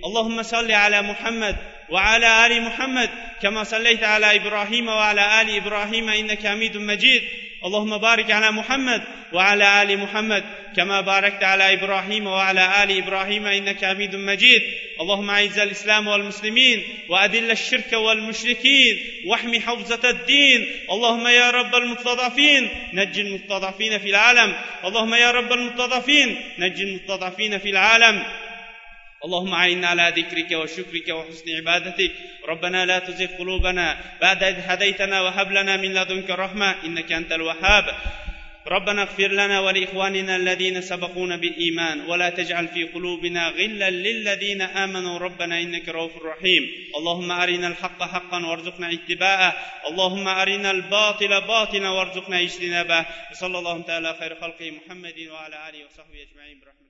allohumma solli ala muhammad وعلى آل محمد كما صليت على إبراهيم وعلى آل إبراهيم إنك حميد مجيد اللهم بارك على محمد وعلى آل محمد كما باركت على إبراهيم وعلى آل إبراهيم إنك حميد مجيد. اللهم أعز الإسلام والمسلمين وأذل الشرك والمشركين واحمي حوزة الدين. اللهم يا رب المستضعفين نج المستضعفين في العالم. اللهم يا رب المستضعفين نج المستضعفين في العالم. اللهم أعنا على ذكرك وشكرك وحسن عبادتك. ربنا لا تزغ قلوبنا بعد إذ هديتنا وهب لنا من لدنك رحمة إنك أنت الوهاب. ربنا اغفر لنا ولإخواننا الذين سبقونا بالإيمان ولا تجعل في قلوبنا غلا للذين آمنوا. ربنا إنك رؤوف رحيم. اللهم أرنا الحق حقا وارزقنا اتباعه. اللهم أرنا الباطل باطلا وارزقنا اجتنابه. وصلى الله تعالى خير خلقه محمد وعلى آله وصحبه أجمعين. الراحمين